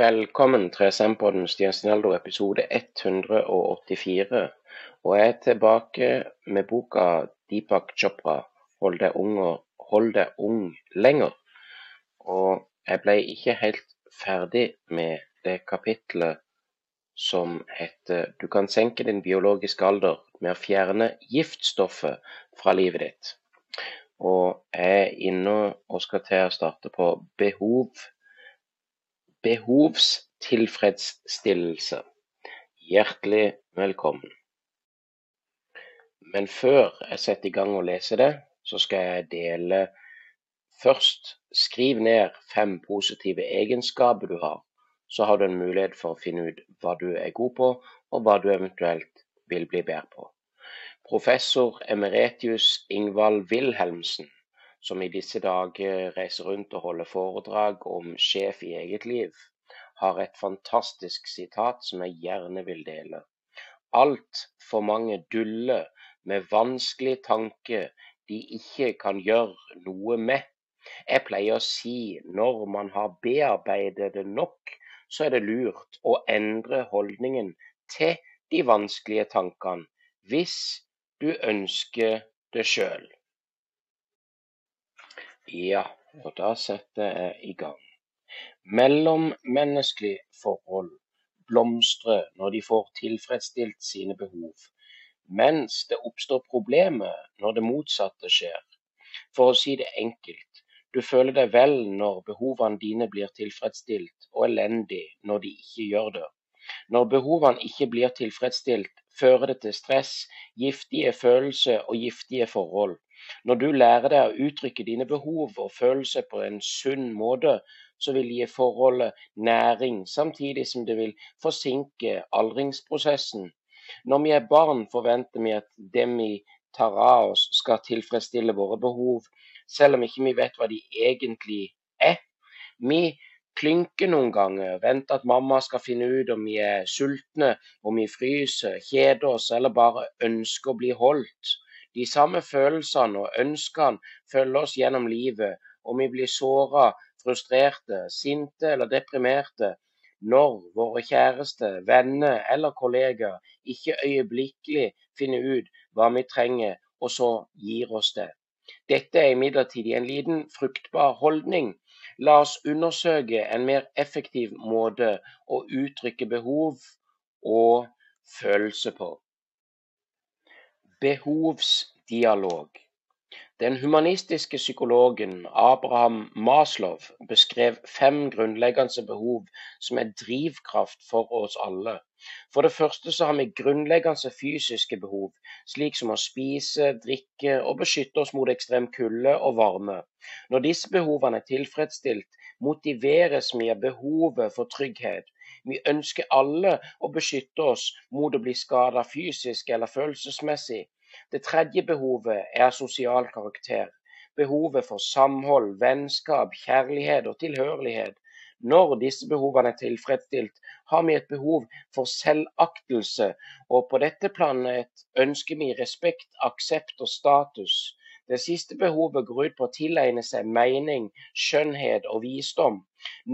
Velkommen til SM-podden Stian Stinaldo episode 184. Og jeg er tilbake med boka Deepak Chopra 'Hold deg ung, hold deg ung lenger'. Og jeg ble ikke helt ferdig med det kapitlet som heter 'Du kan senke din biologiske alder med å fjerne giftstoffet fra livet ditt'. Og jeg er inne og skal til å starte på behov behovstilfredsstillelse. Hjertelig velkommen. Men før jeg setter i gang å lese det, så skal jeg dele først Skriv ned fem positive egenskaper du har. Så har du en mulighet for å finne ut hva du er god på, og hva du eventuelt vil bli bedre på. Professor Emeretius Ingvald Wilhelmsen som i disse dager reiser rundt og holder foredrag om sjef i eget liv, har et fantastisk sitat som jeg gjerne vil dele. Altfor mange duller med vanskelige tanker de ikke kan gjøre noe med. Jeg pleier å si når man har bearbeidet det nok, så er det lurt å endre holdningen til de vanskelige tankene, hvis du ønsker det sjøl. Ja, og da setter jeg i gang. Mellommenneskelige forhold blomstrer når de får tilfredsstilt sine behov, mens det oppstår problemer når det motsatte skjer. For å si det enkelt, du føler deg vel når behovene dine blir tilfredsstilt, og elendig når de ikke gjør det. Når behovene ikke blir tilfredsstilt, fører det til stress, giftige følelser og giftige forhold. Når du lærer deg å uttrykke dine behov og følelser på en sunn måte, så vil det gi forholdet næring, samtidig som det vil forsinke aldringsprosessen. Når vi er barn, forventer vi at dem vi tar av oss, skal tilfredsstille våre behov, selv om ikke vi vet hva de egentlig er. Vi klynker noen ganger, venter at mamma skal finne ut om vi er sultne, om vi fryser, kjeder oss eller bare ønsker å bli holdt. De samme følelsene og ønskene følger oss gjennom livet, og vi blir såra, frustrerte, sinte eller deprimerte når våre kjæreste, venner eller kollegaer ikke øyeblikkelig finner ut hva vi trenger, og så gir oss det. Dette er imidlertid en liten fruktbar holdning. La oss undersøke en mer effektiv måte å uttrykke behov og følelse på. Behovsdialog. Den humanistiske psykologen Abraham Maslow beskrev fem grunnleggende behov som er drivkraft for oss alle. For det første så har vi grunnleggende fysiske behov, slik som å spise, drikke og beskytte oss mot ekstrem kulde og varme. Når disse behovene er tilfredsstilt, motiveres vi av behovet for trygghet. Vi ønsker alle å beskytte oss mot å bli skadet fysisk eller følelsesmessig. Det tredje behovet er sosial karakter. Behovet for samhold, vennskap, kjærlighet og tilhørighet. Når disse behovene er tilfredsstilt, har vi et behov for selvaktelse, og på dette planet ønsker vi respekt, aksept og status. Det siste behovet går ut på å tilegne seg mening, skjønnhet og visdom,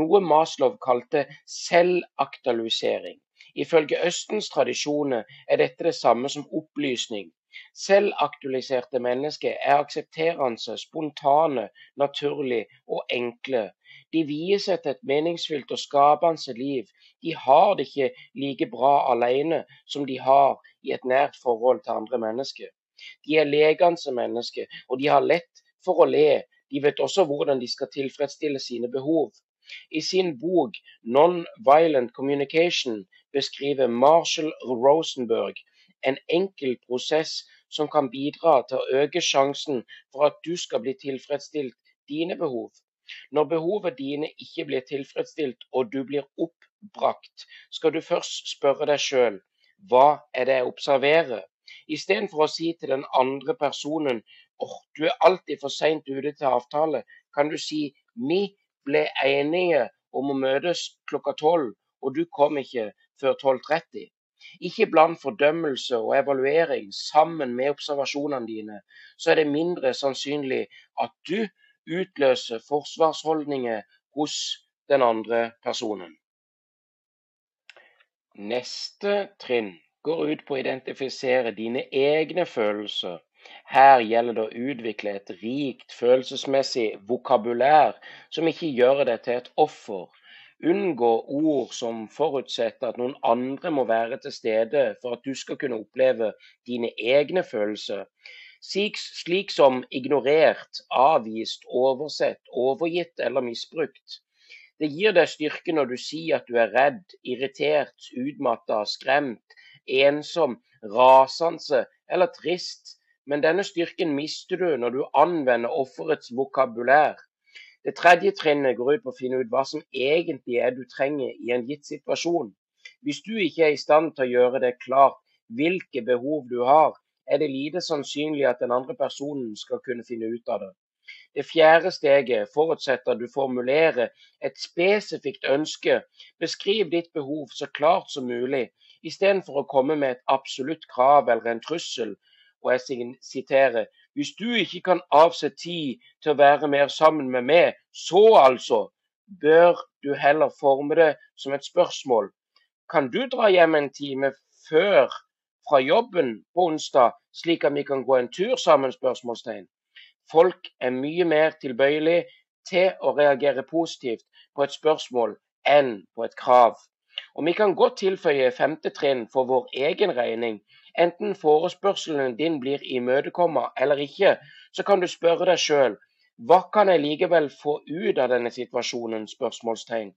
noe Maslow kalte selvaktualisering. Ifølge Østens tradisjoner er dette det samme som opplysning. Selvaktualiserte mennesker er aksepterende, spontane, naturlige og enkle. De vier seg til et meningsfylt og skapende liv. De har det ikke like bra alene som de har i et nært forhold til andre mennesker. De er legende mennesker, og de har lett for å le. De vet også hvordan de skal tilfredsstille sine behov. I sin bok 'Non-Violent Communication' beskriver Marshall Rosenberg en enkel prosess som kan bidra til å øke sjansen for at du skal bli tilfredsstilt dine behov. Når behovet dine ikke blir tilfredsstilt og du blir oppbrakt, skal du først spørre deg sjøl hva er det jeg observerer? Istedenfor å si til den andre personen åh, oh, du er alltid for seint ute til avtale, kan du si vi ble enige om å møtes klokka tolv, og du kom ikke før 12.30. Ikke bland fordømmelse og evaluering sammen med observasjonene dine, så er det mindre sannsynlig at du utløser forsvarsholdninger hos den andre personen. Neste trinn går ut på å identifisere dine egne følelser. Her gjelder det å utvikle et rikt følelsesmessig vokabulær som ikke gjør deg til et offer. Unngå ord som forutsetter at noen andre må være til stede for at du skal kunne oppleve dine egne følelser. Slik som ignorert, avvist, oversett, overgitt eller misbrukt. Det gir deg styrke når du sier at du er redd, irritert, utmatta, skremt, ensom, rasende eller trist, men denne styrken mister du når du anvender offerets vokabulær. Det tredje trinnet går ut på å finne ut hva som egentlig er du trenger i en gitt situasjon. Hvis du ikke er i stand til å gjøre det klart hvilke behov du har, er det lite sannsynlig at den andre personen skal kunne finne ut av det. Det fjerde steget forutsetter at du formulerer et spesifikt ønske. Beskriv ditt behov så klart som mulig, istedenfor å komme med et absolutt krav eller en trussel. Og jeg siterer Hvis du ikke kan avse tid til å være mer sammen med meg, så altså, bør du heller forme det som et spørsmål. Kan du dra hjem en time før fra jobben på onsdag, slik at vi kan gå en tur sammen? spørsmålstegn. Folk er mye mer tilbøyelig til å reagere positivt på et spørsmål enn på et krav. Og vi kan godt tilføye femte trinn for vår egen regning. Enten forespørselen din blir imøtekommet eller ikke, så kan du spørre deg sjøl hva kan jeg likevel få ut av denne situasjonen? spørsmålstegn.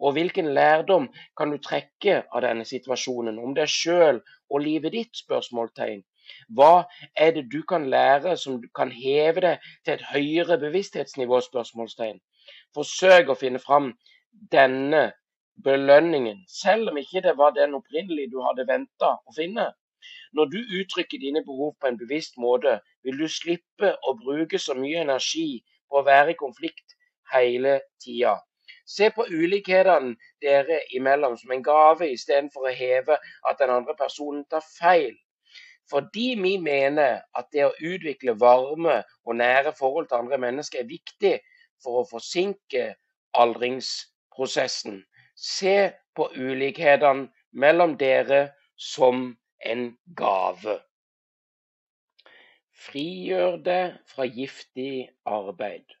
Og hvilken lærdom kan du trekke av denne situasjonen om deg sjøl og livet ditt? spørsmålstegn. Hva er det du kan lære som kan heve deg til et høyere bevissthetsnivå? spørsmålstegn. Forsøk å finne fram denne belønningen, selv om ikke det var den opprinnelig du hadde venta å finne. Når du uttrykker dine behov på en bevisst måte, vil du slippe å bruke så mye energi på å være i konflikt hele tida. Se på ulikhetene dere imellom som en gave, istedenfor å heve at den andre personen tar feil. Fordi vi mener at det å utvikle varme og nære forhold til andre mennesker er viktig for å forsinke aldringsprosessen. Se på ulikhetene mellom dere som en gave. Frigjør deg fra giftig arbeid.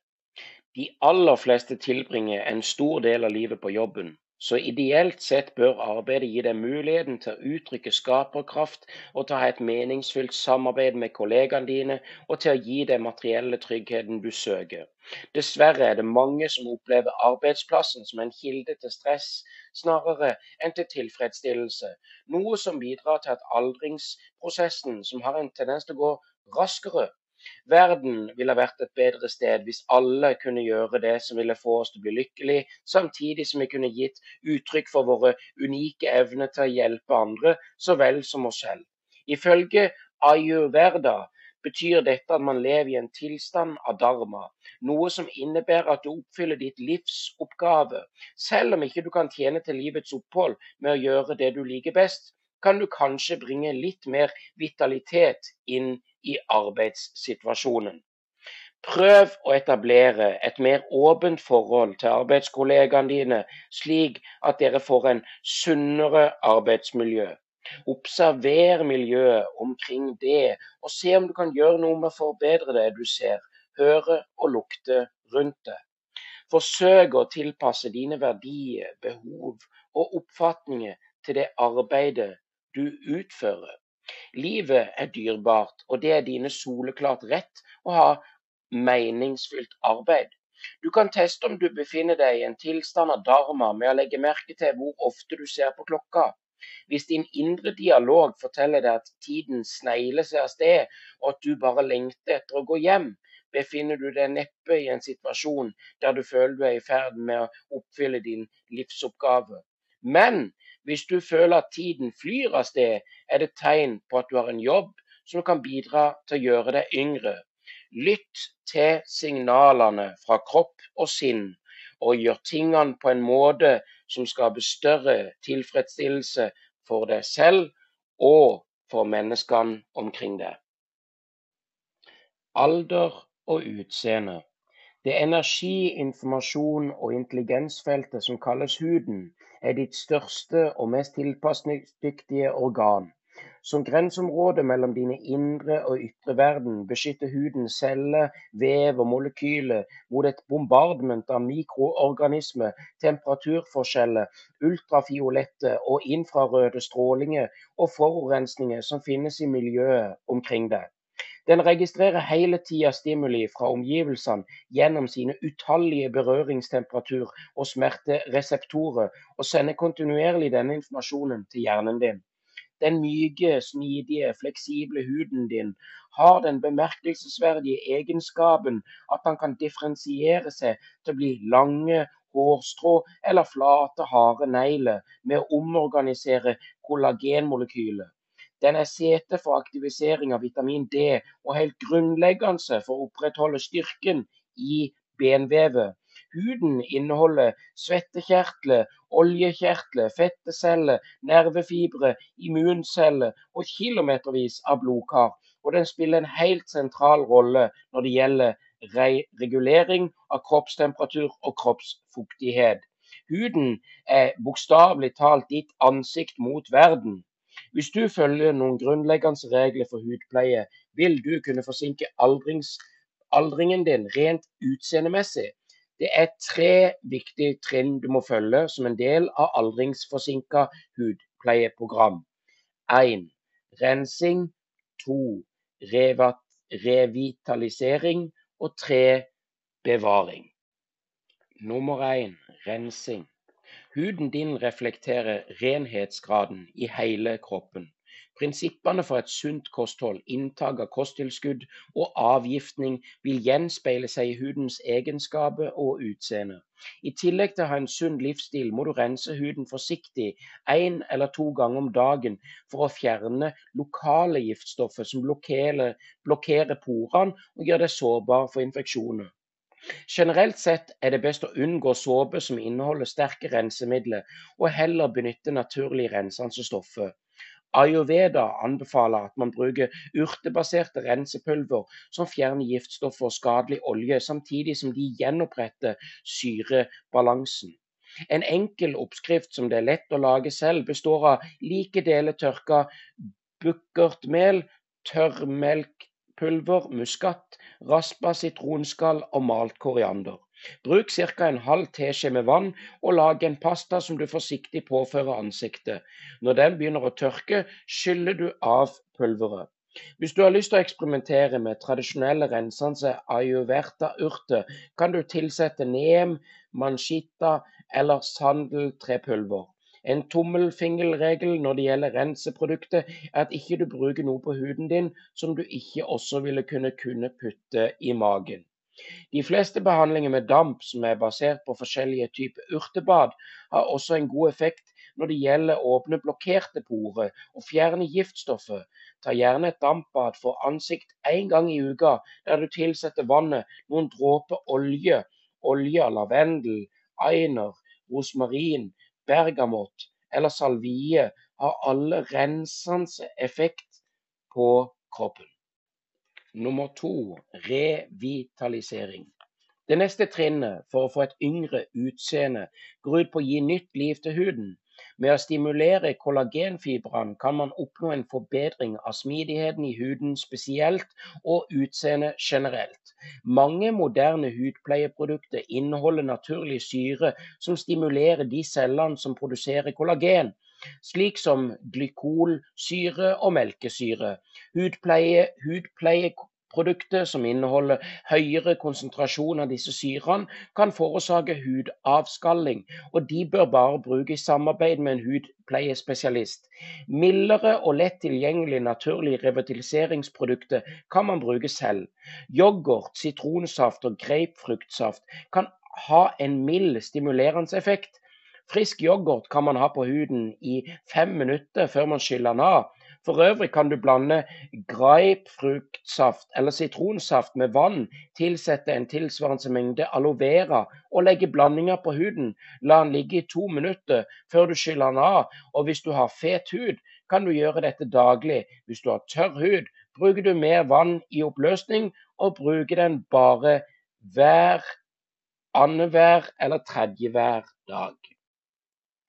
De aller fleste tilbringer en stor del av livet på jobben. Så ideelt sett bør arbeidet gi deg muligheten til å uttrykke skaperkraft og til å ha et meningsfylt samarbeid med kollegaene dine, og til å gi deg materielle tryggheten du søker. Dessverre er det mange som opplever arbeidsplassen som en kilde til stress, snarere enn til tilfredsstillelse, noe som bidrar til at aldringsprosessen, som har en tendens til å gå raskere, Verden ville vært et bedre sted hvis alle kunne gjøre det som ville få oss til å bli lykkelig, samtidig som vi kunne gitt uttrykk for våre unike evner til å hjelpe andre så vel som oss selv. Ifølge ayurverda betyr dette at man lever i en tilstand av dharma, noe som innebærer at du oppfyller ditt livs oppgave. Selv om ikke du kan tjene til livets opphold med å gjøre det du liker best, kan du kanskje bringe litt mer vitalitet inn i arbeidssituasjonen. Prøv å etablere et mer åpent forhold til arbeidskollegaene dine, slik at dere får en sunnere arbeidsmiljø. Observer miljøet omkring det, og se om du kan gjøre noe med å forbedre det du ser, høre og lukte rundt det. Forsøk å tilpasse dine verdier, behov og oppfatninger til det arbeidet du utfører. Livet er dyrebart, og det er dine soleklart rett å ha meningsfylt arbeid. Du kan teste om du befinner deg i en tilstand av dharma med å legge merke til hvor ofte du ser på klokka. Hvis din indre dialog forteller deg at tiden snegler seg av sted, og at du bare lengter etter å gå hjem, befinner du deg neppe i en situasjon der du føler du er i ferd med å oppfylle din livsoppgave. Men hvis du føler at tiden flyr av sted, er det tegn på at du har en jobb som kan bidra til å gjøre deg yngre. Lytt til signalene fra kropp og sinn, og gjør tingene på en måte som skaper større tilfredsstillelse for deg selv og for menneskene omkring deg. Alder og utseende. Det energi-, informasjon- og intelligensfeltet som kalles huden, er ditt største og mest tilpasningsdyktige organ. Som grenseområde mellom dine indre og ytre verden beskytter huden celler, vev og molekyler mot et bombardment av mikroorganismer, temperaturforskjeller, ultrafiolette og infrarøde strålinger og forurensninger som finnes i miljøet omkring deg. Den registrerer hele tida stimuli fra omgivelsene gjennom sine utallige berøringstemperatur- og smertereseptorer, og sender kontinuerlig denne informasjonen til hjernen din. Den myke, smidige, fleksible huden din har den bemerkelsesverdige egenskapen at den kan differensiere seg til å bli lange hårstrå eller flate, harde negler med å omorganisere kollagenmolekyler. Den er sete for aktivisering av vitamin D og helt grunnleggende for å opprettholde styrken i benvevet. Huden inneholder svettekjertler, oljekjertler, fetteceller, nervefibre, immunceller og kilometervis av blodkar. Og den spiller en helt sentral rolle når det gjelder regulering av kroppstemperatur og kroppsfuktighet. Huden er bokstavelig talt ditt ansikt mot verden. Hvis du følger noen grunnleggende regler for hudpleie, vil du kunne forsinke aldringen din rent utseendemessig. Det er tre viktige trinn du må følge som en del av aldringsforsinka hudpleieprogram. 1. Rensing. 2. Revitalisering. Og 3. Bevaring. Nummer 1. Rensing. Huden din reflekterer renhetsgraden i hele kroppen. Prinsippene for et sunt kosthold, inntak av kosttilskudd og avgiftning vil gjenspeile seg i hudens egenskaper og utseende. I tillegg til å ha en sunn livsstil må du rense huden forsiktig én eller to ganger om dagen for å fjerne lokale giftstoffer som blokkerer, blokkerer porene og gjør deg sårbar for infeksjoner. Generelt sett er det best å unngå såpe som inneholder sterke rensemidler, og heller benytte naturlig rensende stoffer. Ayurveda anbefaler at man bruker urtebaserte rensepulver som fjerner giftstoffer og skadelig olje, samtidig som de gjenoppretter syrebalansen. En enkel oppskrift som det er lett å lage selv, består av like deler tørka bukkertmel, tørrmelkpulver, muskat, raspa sitronskall og malt koriander. Bruk ca. en halv teskje med vann, og lag en pasta som du forsiktig påfører ansiktet. Når den begynner å tørke, skyller du av pulveret. Hvis du har lyst til å eksperimentere med tradisjonelle rensende ayurverta-urter, kan du tilsette neem, manchita eller sandeltrepulver. En tommelfingerregel når det gjelder renseprodukter, er at ikke du bruker noe på huden din som du ikke også ville kunne, kunne putte i magen. De fleste behandlinger med damp som er basert på forskjellige typer urtebad, har også en god effekt når det gjelder å åpne blokkerte porer og fjerne giftstoffer. Ta gjerne et dampbad for ansikt én gang i uka, der du tilsetter vannet noen dråper olje, olje av lavendel, einer, rosmarin, bergamott eller salvie har alle rensende effekt på kroppen. Nummer to revitalisering. Det neste trinnet for å få et yngre utseende går ut på å gi nytt liv til huden. Med å stimulere kollagenfibrene kan man oppnå en forbedring av smidigheten i huden spesielt, og utseendet generelt. Mange moderne hudpleieprodukter inneholder naturlig syre som stimulerer de cellene som produserer kollagen slik som glykolsyre og melkesyre. Hudpleie, hudpleieprodukter som inneholder høyere konsentrasjon av disse syrene, kan forårsake hudavskalling, og de bør bare bruke i samarbeid med en hudpleiespesialist. Mildere og lett tilgjengelige naturlige revitaliseringsprodukter kan man bruke selv. Yoghurt, sitronsaft og grapefruktsaft kan ha en mild stimulerende effekt. Frisk yoghurt kan man ha på huden i fem minutter før man skyller den av. For øvrig kan du blande grapefruktsaft eller sitronsaft med vann, tilsette en tilsvarende mengde aloe vera og legge blandinga på huden. La den ligge i to minutter før du skyller den av. Og hvis du har fet hud, kan du gjøre dette daglig. Hvis du har tørr hud, bruker du mer vann i oppløsning, og bruker den bare hver annenhver eller tredje hver dag.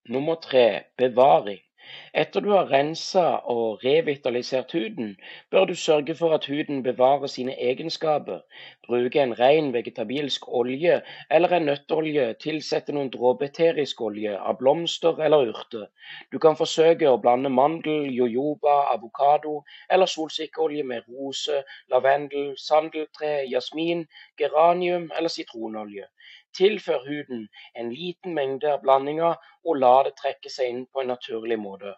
Nummer tre bevaring. Etter du har rensa og revitalisert huden, bør du sørge for at huden bevarer sine egenskaper. Bruke en ren vegetabilsk olje eller en nøtteolje, tilsette noen dråper eterisk olje av blomster eller urter. Du kan forsøke å blande mandel, jojoba, avokado eller solsikkeolje med rose, lavendel, sandeltre, jasmin, geranium eller sitronolje. Tilfør huden en liten mengde av blandinga og la det trekke seg inn på en naturlig måte.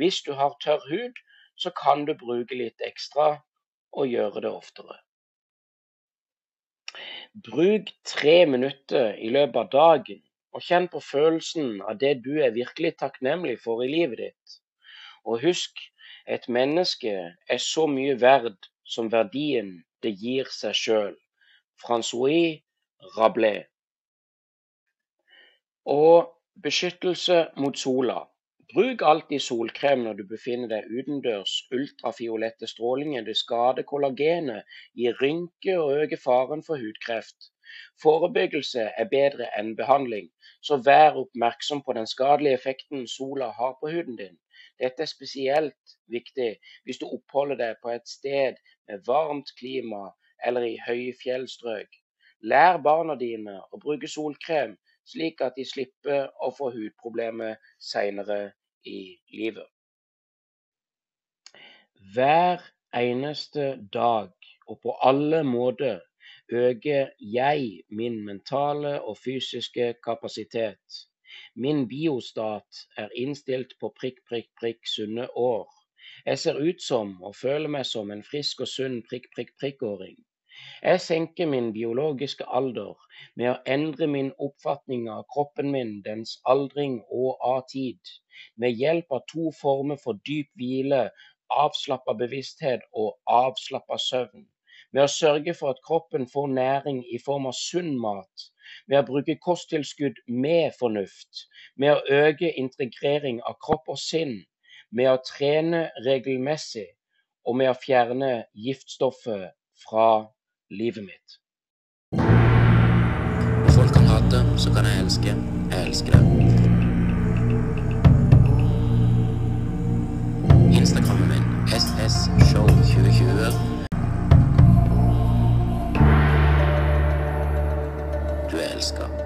Hvis du har tørr hud, så kan du bruke litt ekstra og gjøre det oftere. Bruk tre minutter i løpet av dagen og kjenn på følelsen av det du er virkelig takknemlig for i livet ditt. Og husk, et menneske er så mye verd som verdien det gir seg sjøl. Francois Rabelais og beskyttelse mot sola. Bruk alltid solkrem når du befinner deg utendørs. Ultrafiolette strålinger det skader kollagenet, gir rynker og øker faren for hudkreft. Forebyggelse er bedre enn behandling, så vær oppmerksom på den skadelige effekten sola har på huden din. Dette er spesielt viktig hvis du oppholder deg på et sted med varmt klima eller i høyfjellstrøk. Lær barna dine å bruke solkrem, slik at de slipper å få hudproblemer senere i livet. Hver eneste dag og på alle måter øker jeg min mentale og fysiske kapasitet. Min biostat er innstilt på prikk, prikk, prikk sunne år. Jeg ser ut som og føler meg som en frisk og sunn prikk, prikk, prikk-åring. Jeg senker min biologiske alder med å endre min oppfatning av kroppen min, dens aldring og av tid, med hjelp av to former for dyp hvile, avslappa bevissthet og avslappa søvn. Med å sørge for at kroppen får næring i form av sunn mat, med å bruke kosttilskudd med fornuft, med å øke integrering av kropp og sinn, med å trene regelmessig og med å fjerne giftstoffet fra livet mitt. Folk kan hate, så kan jeg elske. Jeg elsker det. Instagrammen min ssshow2020. Du er elska.